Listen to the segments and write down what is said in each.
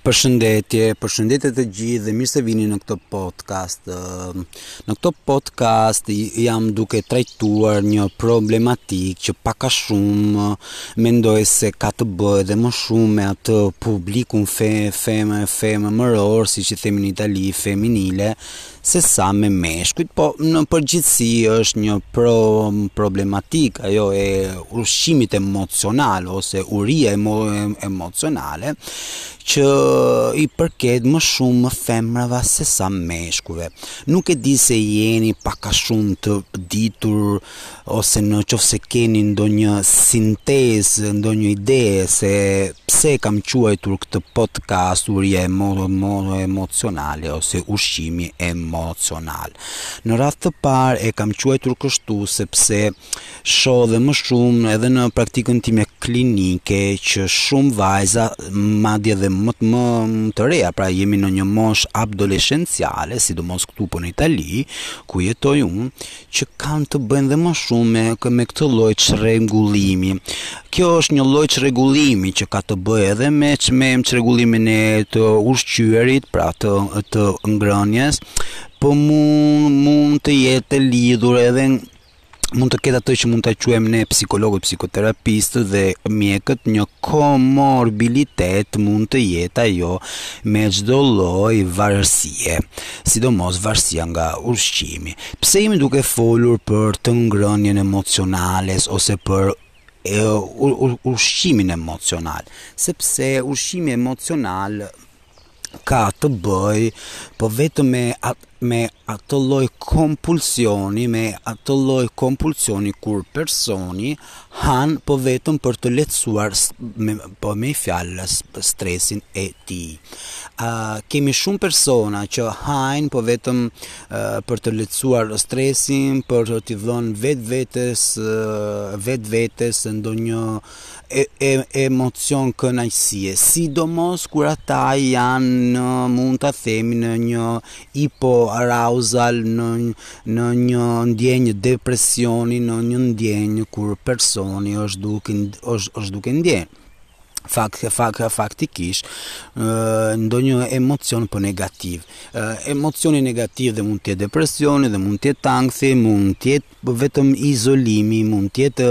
Përshëndetje, përshëndetje të gjithëve dhe mirë se vini në këtë podcast. Në këtë podcast jam duke trajtuar një problematikë që pak a shumë mendoj se ka të bëjë dhe më shumë me atë publikun fe, feme, femëror, siç i themi në Itali, feminile, se sa me meshkujt, po në përgjithësi është një pro, problematikë ajo e ushqimit emocional ose uria emo, emocionale që i përket më shumë femrave se sa meshkujve. Nuk e di se jeni pak a shumë të ditur ose në qoftë se keni ndonjë sintezë, ndonjë ide se pse e kam quajtur këtë podcast uria emo, emo, emocionale ose ushqimi emocional. Në radhë të parë e kam quajtur kështu sepse shoh dhe më shumë edhe në praktikën time klinike që shumë vajza, madje dhe më të më të reja, pra jemi në një moshë adoleshenciale, sidomos këtu po në Itali, ku jetoj unë, që kanë të bëjnë dhe më shumë me, me këtë lloj çrregullimi. Kjo është një lloj çrregullimi që ka të bëjë edhe me me çrregullimin e të ushqyerit, pra të të ngrënies, po mund mund të jetë e lidhur edhe mund të ketë atë që mund ta quajmë ne psikologët, psikoterapistët dhe mjekët, një komorbilitet mund të jetë ajo me çdo lloj varësie, sidomos varësia nga ushqimi. Pse jemi duke folur për të ngrënien emocionale ose për e, u, u, ushqimin emocional? Sepse ushqimi emocional ka të bëjë po vetëm me at, me atë lloj kompulsioni, me atë lloj kompulsioni kur personi Han po vetëm për të lehtësuar po me një fjalë stresin e tij. Ë kemi shumë persona që hanë po vetëm për të lehtësuar stresin, për të t'i dhënë vetvetes vetvetes ndonjë e, e, emocion kënaqësie, sidomos kur ata janë në mund ta themi në një ipo arauzal në në një ndjenjë depresioni, në një ndjenjë kur personi është duke është është duke ndier fakt fakt faktikisht ndonjë emocion po negativ. Emocioni negativ dhe mund të jetë depresioni dhe mund të jetë ankthi, mund të jetë vetëm izolimi, mund të jetë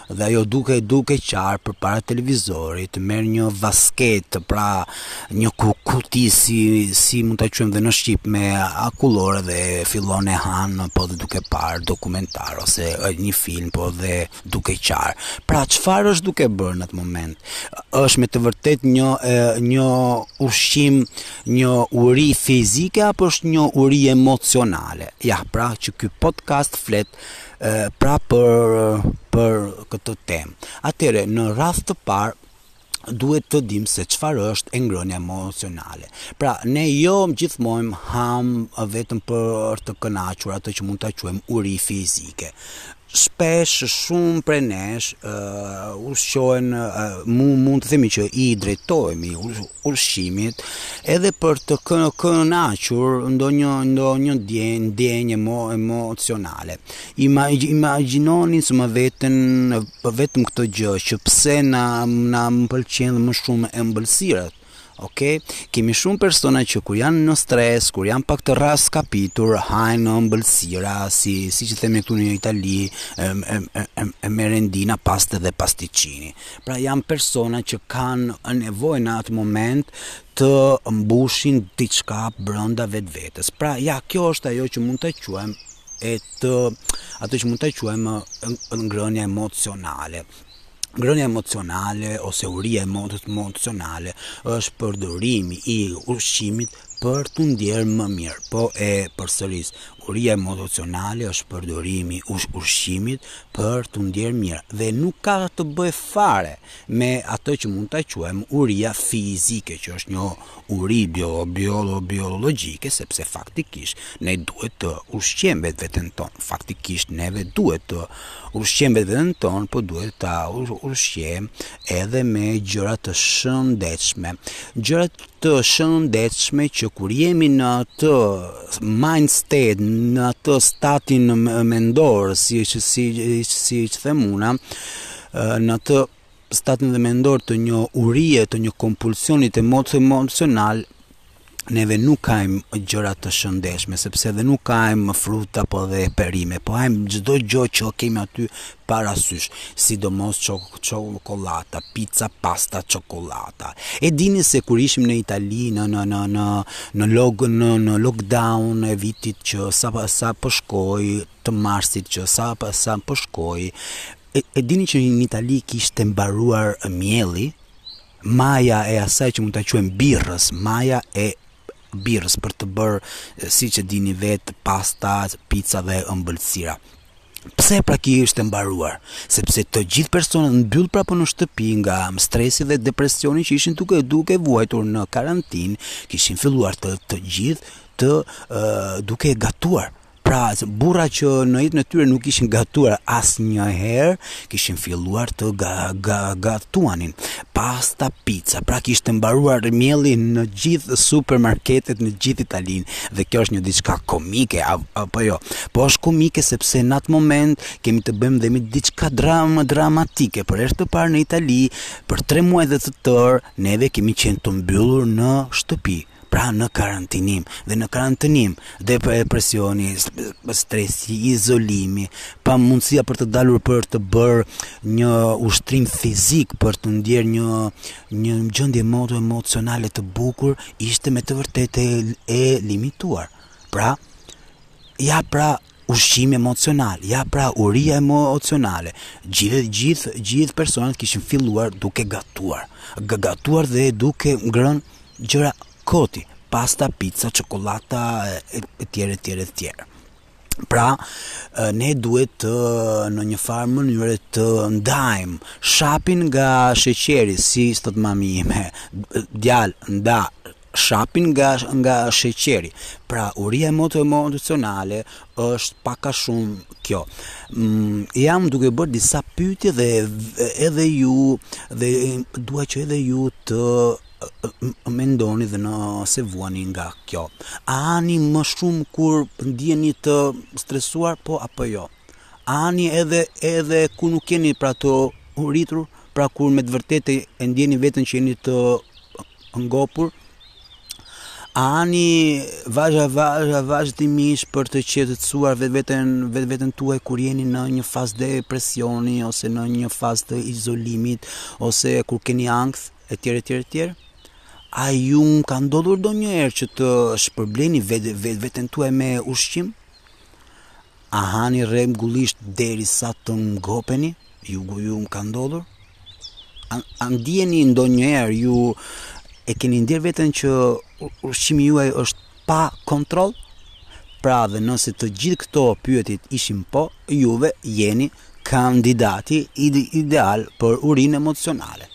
dhe ajo duke duke qarë përpara televizorit merr një vasketë pra një kuti si si mund ta quajmë dhe në shqip me akullore dhe fillon e han po dhe duke parë dokumentar ose një film po dhe duke qarë pra çfarë është duke bërë në atë moment është me të vërtetë një e, një ushqim një uri fizike apo është një uri emocionale ja pra që ky podcast flet pra për për këtë temë. Atëherë në radhë të parë duhet të dimë se çfarë është e ngrënia emocionale. Pra, ne jo gjithmonë hamë vetëm për të kënaqur atë që mund ta quajmë uri fizike. Shpesh shumë prej nesh uh, ushqohen, uh, mund të themi që i drejtohemi, ushqimit edhe për të kënaqur ndonjë ndonjë ndjenjë emocionale. Imagjinoni me veten vetëm këtë gjë që pse na na pëlqen më shumë ëmbëlsirat. Ok, kemi shumë persona që kur janë në stres, kur janë pak të rraskapitur, hajnë ëmbëlsira si siç i themi këtu në Itali, merendina, pasta edhe pastiçini. Pra janë persona që kanë nevojë në atë moment të mbushin diçka brenda vetvetes. Pra ja kjo është ajo që mund ta quajmë e të atë që mund ta quajmë ngrënia emocionale. Ngrënia emocionale ose uria emocionale është përdorimi i ushqimit për t'u ndier më mirë. Po e përsëris, uria emocionale është përdorimi i ushqimit për t'u ndier mirë dhe nuk ka të bëjë fare me atë që mund ta quajmë uria fizike, që është një uri biologjike, sepse faktikisht ne duhet të ushqejmë vetveten tonë. Faktikisht neve duhet të ushqejmë vetveten tonë, po duhet ta ushqejmë edhe me gjëra të shëndetshme. Gjërat të shëndetshme që kur jemi në atë mind state, në atë statin mendor, siç si siç them unë, në atë statin dhe mendor të një urie, të një kompulsionit emot emocional, neve nuk hajmë gjëra të shëndetshme, sepse dhe nuk hajmë fruta po dhe perime, po hajmë çdo gjë që kemi aty parasysh, sidomos çokollata, pica, pasta, çokollata. E dini se kur ishim në Itali në në në në në log në në lockdown e vitit që sa sapo shkoi të marsit që sa sapo shkoi e, e dini që në Itali kishte mbaruar mielli, maja e asaj që mund ta quajmë birrës, maja e birrës për të bërë siç e dini vetë pasta, pica dhe ëmbëlsira. Pse pra kishte mbaruar? Sepse të gjithë personat mbyllur pra po në shtëpi nga stresi dhe depresioni që ishin duke duke vuajtur në karantinë, kishin filluar të të gjithë të uh, duke gatuar. Pra, burra që në jetën e tyre nuk kishin gatuar asnjëherë, kishin filluar të ga, ga, gatuanin. Pasta pizza, pra kishte mbaruar mielli në gjithë supermarketet në gjithë Italinë dhe kjo është një diçka komike apo jo? Po është komike sepse në atë moment kemi të bëjmë dhe me diçka dra dramatike. Për herë të parë në Itali, për 3 muaj të tërë, neve kemi qenë të mbyllur në shtëpi. Pra në karantinim dhe në karantinim, depresioni, stresi, izolimi, pamundësia për të dalur për të bërë një ushtrim fizik, për të ndier një, një gjendje mo emocionale të bukur, ishte me të vërtetë e, e limituar. Pra, ja pra Ushqimi emocional, ja pra uria emocionale, gjithë gjithë gjithë personat kishin filluar duke gatuar, gatuar dhe duke ngrënë gjëra koti, pasta, pizza, çokollata etj etj etj. Pra, ne duhet të në një farë mënyre të ndajmë shapin nga sheqeri, si thotë mami ime, djalë nda Shapin nga nga sheqeri. Pra uria emoto emocionale është pak a shumë kjo. Mm, jam duke bërë disa pyetje dhe edhe ju dhe dua që edhe ju të mendoni dhe nëse vuani nga kjo. A hani më shumë kur ndiheni të stresuar po apo jo? A hani edhe edhe kur nuk jeni pra të uritur, pra kur me të vërtetë e ndieni veten që jeni të ngopur a hani vazha vazha vazhdimisht për të qetësuar vetveten vetveten tuaj kur jeni në një fazë depresioni ose në një fazë të izolimit ose kur keni ankth etj etj etj a ju ka ndodhur ndonjëherë që të shpërbleni vetë vetveten tuaj me ushqim A hani rregullisht derisa të ngopeni? Ju ju më ka ndodhur? A, a ndiheni ndonjëherë ju e keni ndier veten që ushqimi juaj është pa kontroll? Pra dhe nëse të gjithë këto pyetje ishin po, juve jeni kandidati ideal për urinë emocionale.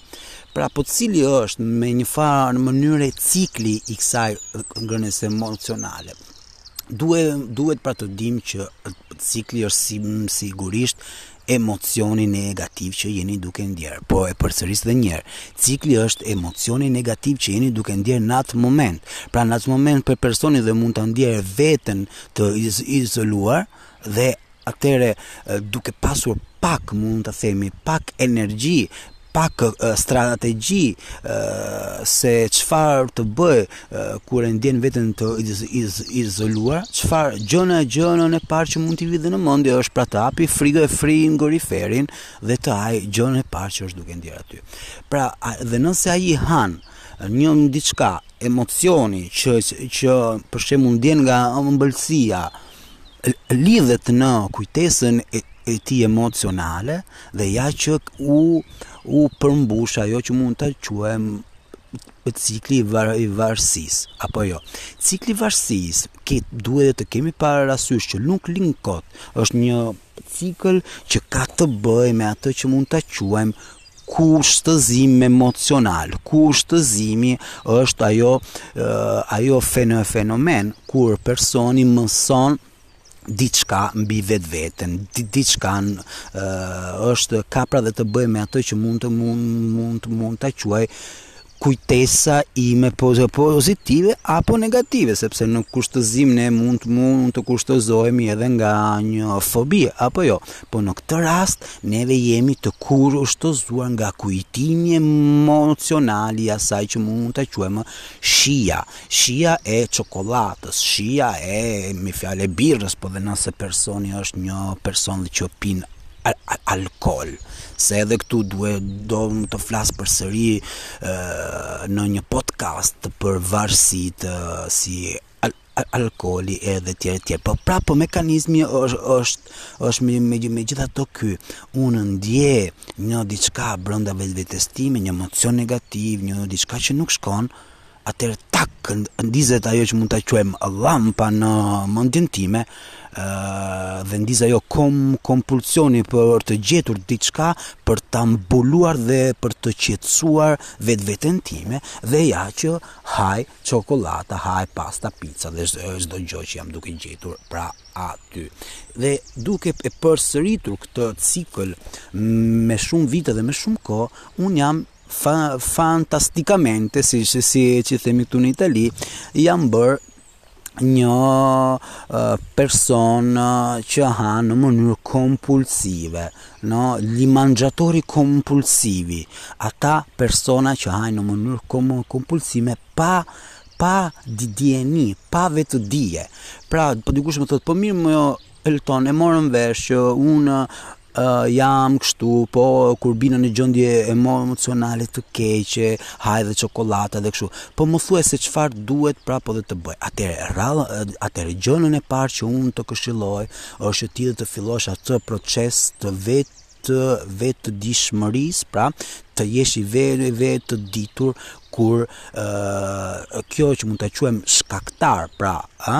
Pra po cili është me një farë mënyre cikli i kësaj ngrënies emocionale? Duhet duhet pra të dimë që cikli është si sigurisht emocioni negativ që jeni duke ndier. Po e përsëris edhe një herë, cikli është emocioni negativ që jeni duke ndier në atë moment. Pra në atë moment për personi dhe mund ta ndiejë veten të izoluar dhe atëherë duke pasur pak, mund të themi, pak energji, pak strategji se çfarë të bëj kur e ndjen veten të izoluar, çfarë gjëna gjëna e parë që mund t'i vijë në mendje është pra të hapi fri frigoriferin dhe të haj gjënë e parë që është duke ndjerë aty. Pra dhe nëse ai han një diçka emocioni që që për shembull ndjen nga ëmbëlsia, lidhet në kujtesën e tij emocionale dhe ja që u u përmbush ajo që mund ta quajmë cikli i varësisë apo jo. Cikli i varësisë, këtë duhet të kemi parasysh që nuk lind kot, është një cikël që ka të bëjë me atë që mund ta quajmë kushtëzim emocional. Kushtëzimi është ajo ajo fenomen kur personi mëson diçka mbi vetveten, diçka është ka pra dhe të bëjë me atë që mund mund mund mund ta quaj kujtesa ime pozitive apo negative, sepse në kushtëzim ne mund mund të kushtëzohemi edhe nga një fobi, apo jo. Po në këtë rast neve jemi të kushtëzuar nga kujtimi emocional i asaj që mund ta quajmë shija, shija e çokollatës, shija e me një fjalë e birrës, po dhe nëse personi është një person dhe që pin alkool se edhe këtu duhet do të flas përsëri në një podcast për varësitë si al, al, alkooli edhe tjera tjera po prapë po mekanizmi është është është me me, me gjithato ky unë ndjej një diçka brenda vetvetes time një emocion negativ një diçka që nuk shkon atëherë tak ndizet ajo që mund ta quajmë llampa në mendjen time dhe ndizet ajo kom kompulsioni për të gjetur diçka për ta mbuluar dhe për të qetësuar vetveten time dhe ja që haj çokollata, haj pasta, pica dhe çdo gjë që jam duke gjetur pra aty. Dhe duke e përsëritur këtë cikël me shumë vite dhe me shumë kohë, un jam fa, fantastikamente, si, si, siç themi këtu në Itali, jam bërë një person që ha në mënyrë kompulsive, no, i mangiatori compulsivi, ata persona që hanë në mënyrë kom kompulsive pa pa dijeni, pa vetëdije. Pra, po dikush më thotë, po mirë mo Elton, e morëm vesh që unë Jam kështu, po kur biem në gjendje emocionale të keqe, haj dhe çokollata dhe kështu. Po më thuaj se çfarë duhet prapë dhe të bëj. Atëherë, atëherë, gjënë e parë që unë të këshiloj, është që ti dhe të fillosh atë proces të vetë të vetëdijshmërisë, pra të jesh i vetë, vetëditur, Kur kjo që mund ta quajmë shkaktar, pra, ë,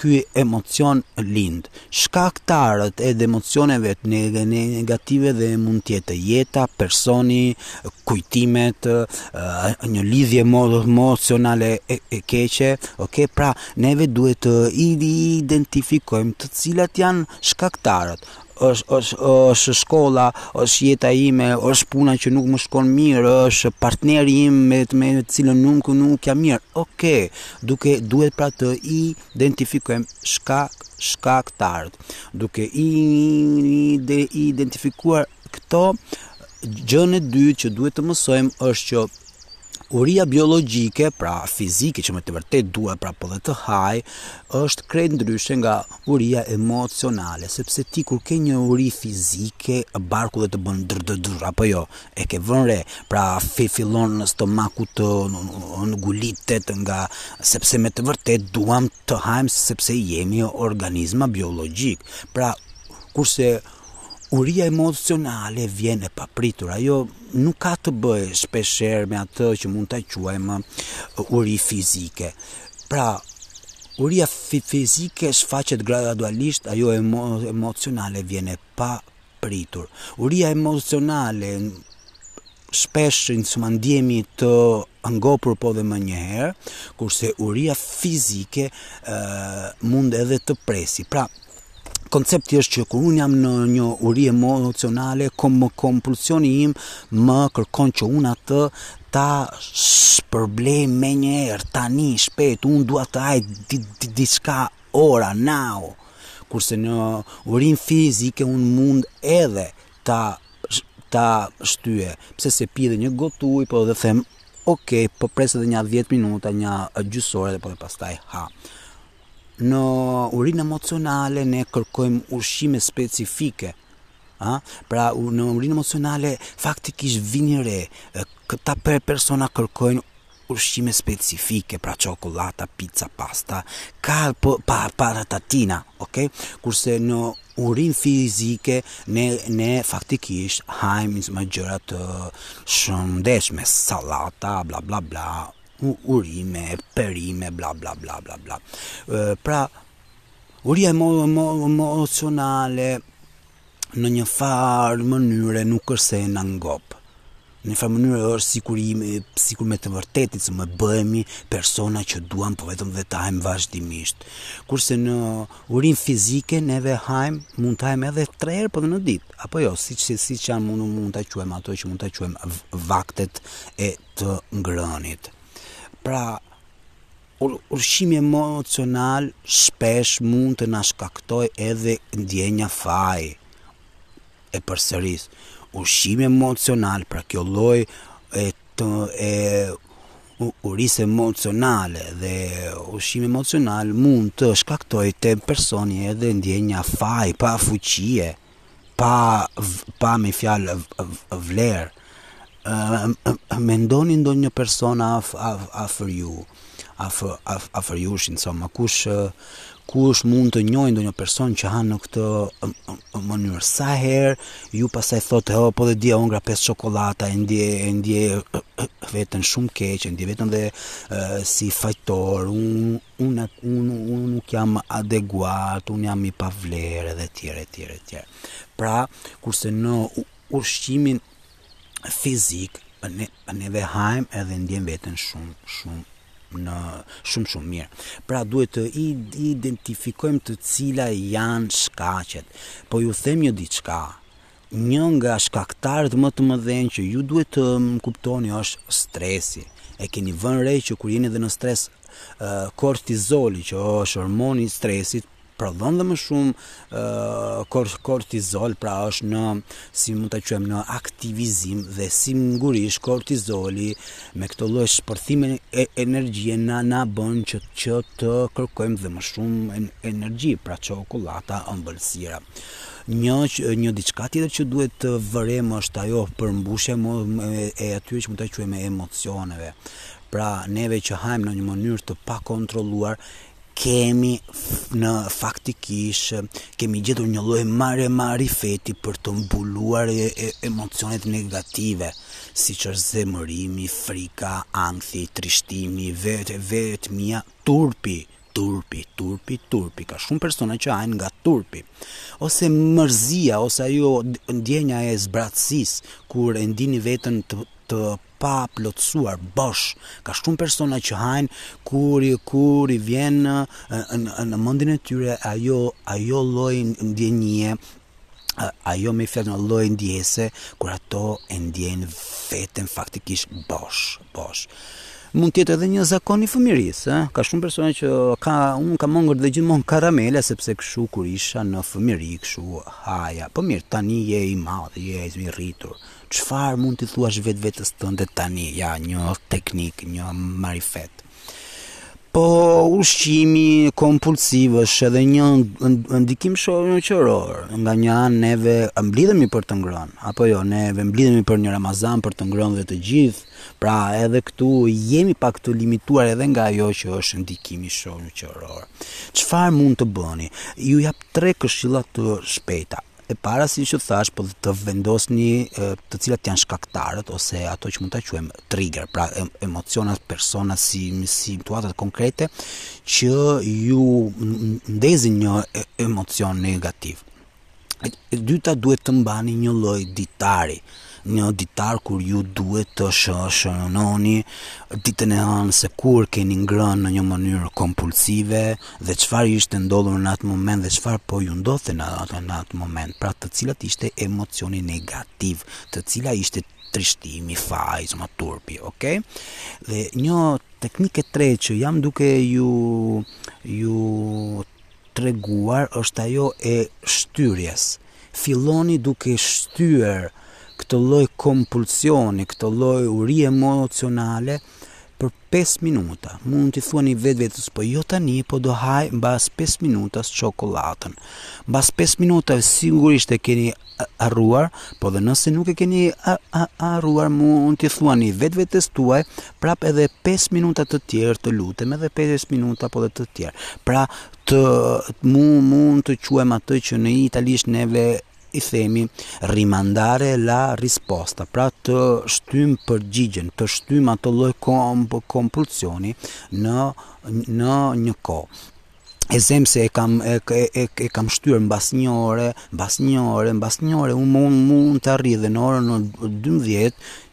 ky emocion lind. Shkaktarët e emocioneve negative dhe mund të jetë jeta, personi, kujtimet, një lidhje emocionale e keqe, ok? Pra, neve duhet të identifikojmë se cilat janë shkaktarët. Është është është shkolla, është jeta ime, është puna që nuk më shkon mirë, është partneri im me të me të cilën nuk nuk jam mirë. Ok, duke duhet pra të identifikojmë shka shkaktarët. Duke i, i, i identifikuar këto gjënë e dytë që duhet të mësojmë është që Uria biologjike, pra fizike që me të vërtet dua prapë dhe të haj, është krejt ndryshe nga uria emocionale, sepse ti kur ke një uri fizike, barku dhe të bën dër dër dër, apo jo, e ke vënë re, pra fi fillon stomaku të ngulitet nga, sepse me të vërtet duam të hajmë sepse jemi organizma biologjik, pra kurse uria emocionale vjen e papritur, ajo nuk ka të bëjë shpeshherë me atë që mund ta quajmë uh, uri fizike. Pra, uria fizike shfaqet gradualisht, ajo emo, emocionale vjen e papritur. Uria emocionale shpesh insuma ndjemi të ngopur po dhe menjëherë, kurse uria fizike uh, mund edhe të presi. Pra, koncepti është që kur unë jam në një uri emocionale, kom kompulsioni im më kërkon që unë atë ta shpërblej menjëherë, tani, shpejt, unë dua të haj diçka ora, now, kurse në urinë fizike unë mund edhe ta ta shtyj, sepse pi dhe një gotë ujë, po dhe them, ok, po pres edhe nja 10 minuta, nja gjysmë ore, dhe po dhe pastaj ha. Në urinë emocionale ne kërkojmë ushqime specifike. A? Pra në urinë emocionale faktikisht vini re, këta per persona kërkojnë ushqime specifike, pra çokollata, pica, pasta, ka po pa patatina, ok? Kurse në urinë fizike ne ne faktikisht hajmë më gjëra të shëndetshme, sallata, bla bla bla, urime perime bla bla bla bla bla pra uria emo, emo, emocionale në një farë mënyre nuk është se na ngop në njëfarë mënyre është sikur, i, sikur me të vërtetë se më bëhemi persona që duam po vetëm dhe të hajmë vazhdimisht kurse në urinë fizike neve hajmë mund të hajmë edhe tre herë po në ditë apo jo siç siç janë mund, mund ta quajmë ato që mund ta quajmë vaktet e të ngrënit. Pra, ushqimi emocional shpesh mund të na shkaktojë edhe ndjenja faji. E përsëris, ushqimi emocional, pra kjo lloj e të e urisë emocionale dhe ushqimi emocional mund të shkaktojë te personi edhe ndjenja faji, pafuqie. Pa pa me fjalë vlerë. Mendoni ndonjë person af afër ju, afër afër jush, insomma, kush kush mund të njohë ndonjë person që ha në këtë mënyrë. Sa herë ju pastaj thotë, "Oh, po dhe dje hëngra pesë çokollata, e ndiej e ndiej veten shumë keq, e ndiej veten dhe si fajtor, unë Unë nuk jam adeguat, unë jam i pavlerë e tjerë, e tjerë, e tjerë. Pra, kurse në ushqimin fizik, ne, neve hajmë edhe ndiejmë veten shumë, shumë në shumë shumë mirë. Pra duhet të identifikojmë të cila janë shkaqet. Po ju them një diçka, Një nga shkaktarët më të mëdhenj që ju duhet të kuptoni është stresi. E keni vënë re që kur jeni dhe në stres, kortizoli që është hormoni i stresit prodhon dhe më shumë kortizol, pra është në si mund ta quajmë në aktivizim dhe sigurisht kortizoli me këto lloj shpërthime e energjie na na bën që që të kërkojmë dhe më shumë energji, pra çokollata, ëmbëlsira. Një një diçka tjetër që duhet të vërejmë është ajo përmbushja e atyre që mund ta quajmë emocioneve. Pra, neve që hajmë në një mënyrë të pakontrolluar, kemi në faktikisht kemi gjetur një lloj mare marifeti për të mbuluar e, e, emocionet negative, siç është zemërimi, frika, ankthi, trishtimi, vetë vetmia, turpi, Turpi, turpi, turpi, ka shumë persona që hajnë nga turpi. Ose mërzia, ose ajo ndjenja e zbrazëtisë, kur e ndieni veten të, të paplotësuar, bosh. Ka shumë persona që hajnë kur, kur i vjen në, në, në mendjen e tyre ajo, ajo lloj ndjenje ajo me një fjalë një lloj ndjesie, kur ato e ndjejnë veten faktikisht bosh, bosh. Mund të jetë edhe një zakon i fëmirisë, eh? ka shumë persona që, unë kam ngrënë dhe gjithmonë karamela, sepse kshu kur isha në fëmiri, kshu haja, po mirë, tani je i madh, je i rritur, çfarë mund t'i thuash vetvetes tënde tani, ja, një teknikë, një marifet. Po ushqimi kompulsiv është edhe një ndikim shoqëror. Nga një anë neve mblidhemi për të ngrënë, apo jo, neve mblidhemi për një Ramazan për të ngrënë dhe të gjithë. Pra, edhe këtu jemi pak të limituar edhe nga ajo që është ndikimi shoqëror. Çfarë mund të bëni? Ju jap tre këshilla të shpejta. E para siç ju thashë, po e të vendosni të cilat janë shkaktarët ose ato që mund t'i quajmë trigger, pra emociona, persona, si situata konkrete që ju ndezin një emocion negativ. E dyta duhet të mbani një lloj ditari Një ditar ku ju duhet të shënoni ditën e hënë se kur keni ngrënë në një mënyrë kompulsive dhe çfarë ishte ndodhur në atë moment dhe çfarë po ju ndodhte në atë në atë moment, pra të cilat ishte emocioni negativ, të cila ishte trishtimi, faji, zemërimi, turpi, ok? Dhe një teknikë e tretë që jam duke ju ju treguar është ajo e shtyrjes. Filloni duke shtyer këtë lloj kompulsioni, këtë lloj uri emocionale për 5 minuta. Mund t'i thuani vetvetes, po jo tani, po do haj mbas 5 minutas çokollatën. Mbas 5 minutave sigurisht e keni harruar, po dhe nëse nuk e keni harruar mund t'i thuani vetvetes tuaj prapë edhe 5 minuta të tjerë të lutem edhe 5 minuta po dhe të tjerë. Pra të, mund ta quajmë atë që në italisht neve i themi rimandare la risposta, pra të shtyjmë përgjigjen, të shtyjmë atë lloj kompulsioni në në një kohë. e zëmë se e kam e, e, e, e kam shtyrë mbas një ore, mbas një ore, mbas një ore unë mund mund të arrij dhe në orën 12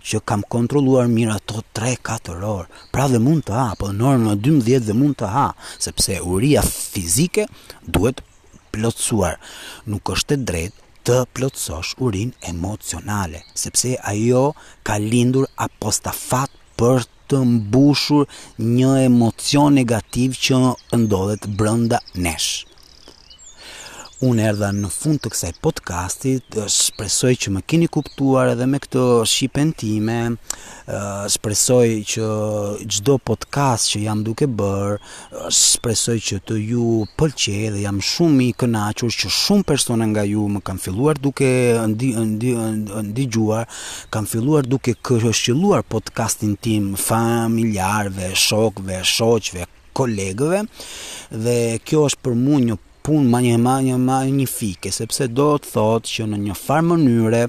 që kam kontrolluar mirë ato 3-4 orë. Pra dhe mund të ha, po në orën 12 dhe mund të ha, sepse uria fizike duhet plotësuar. Nuk është e drejtë të plotësosh urinë emocionale, sepse ajo ka lindur apostafat për të mbushur një emocion negativ që ndodhet brenda nesh. Unë erdha në fund të kësaj podcastit, shpresoj që më keni kuptuar edhe me këtë shqipen time, shpresoj që çdo podcast që jam duke bërë, Shpresoj që të ju pëlqejë dhe jam shumë i kënaqur që shumë persona nga ju më kanë filluar duke ndigjuar, kanë filluar duke këshilluar podcastin tim familjarëve, shokëve, shoqëve, kolegëve dhe kjo është për mua një punë manjifike, sepse do të thotë që në një farë mënyre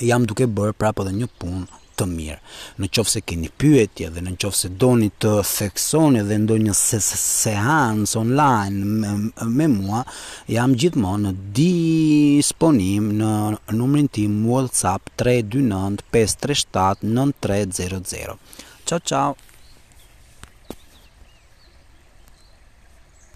jam duke bërë prapë edhe një punë të mirë. Në qofë se keni pyetje dhe në qofë se doni të theksoni dhe ndonjë seancë online me, me mua, jam gjithmonë në disponim në numrin tim WhatsApp 329 537 9300. Ciao ciao.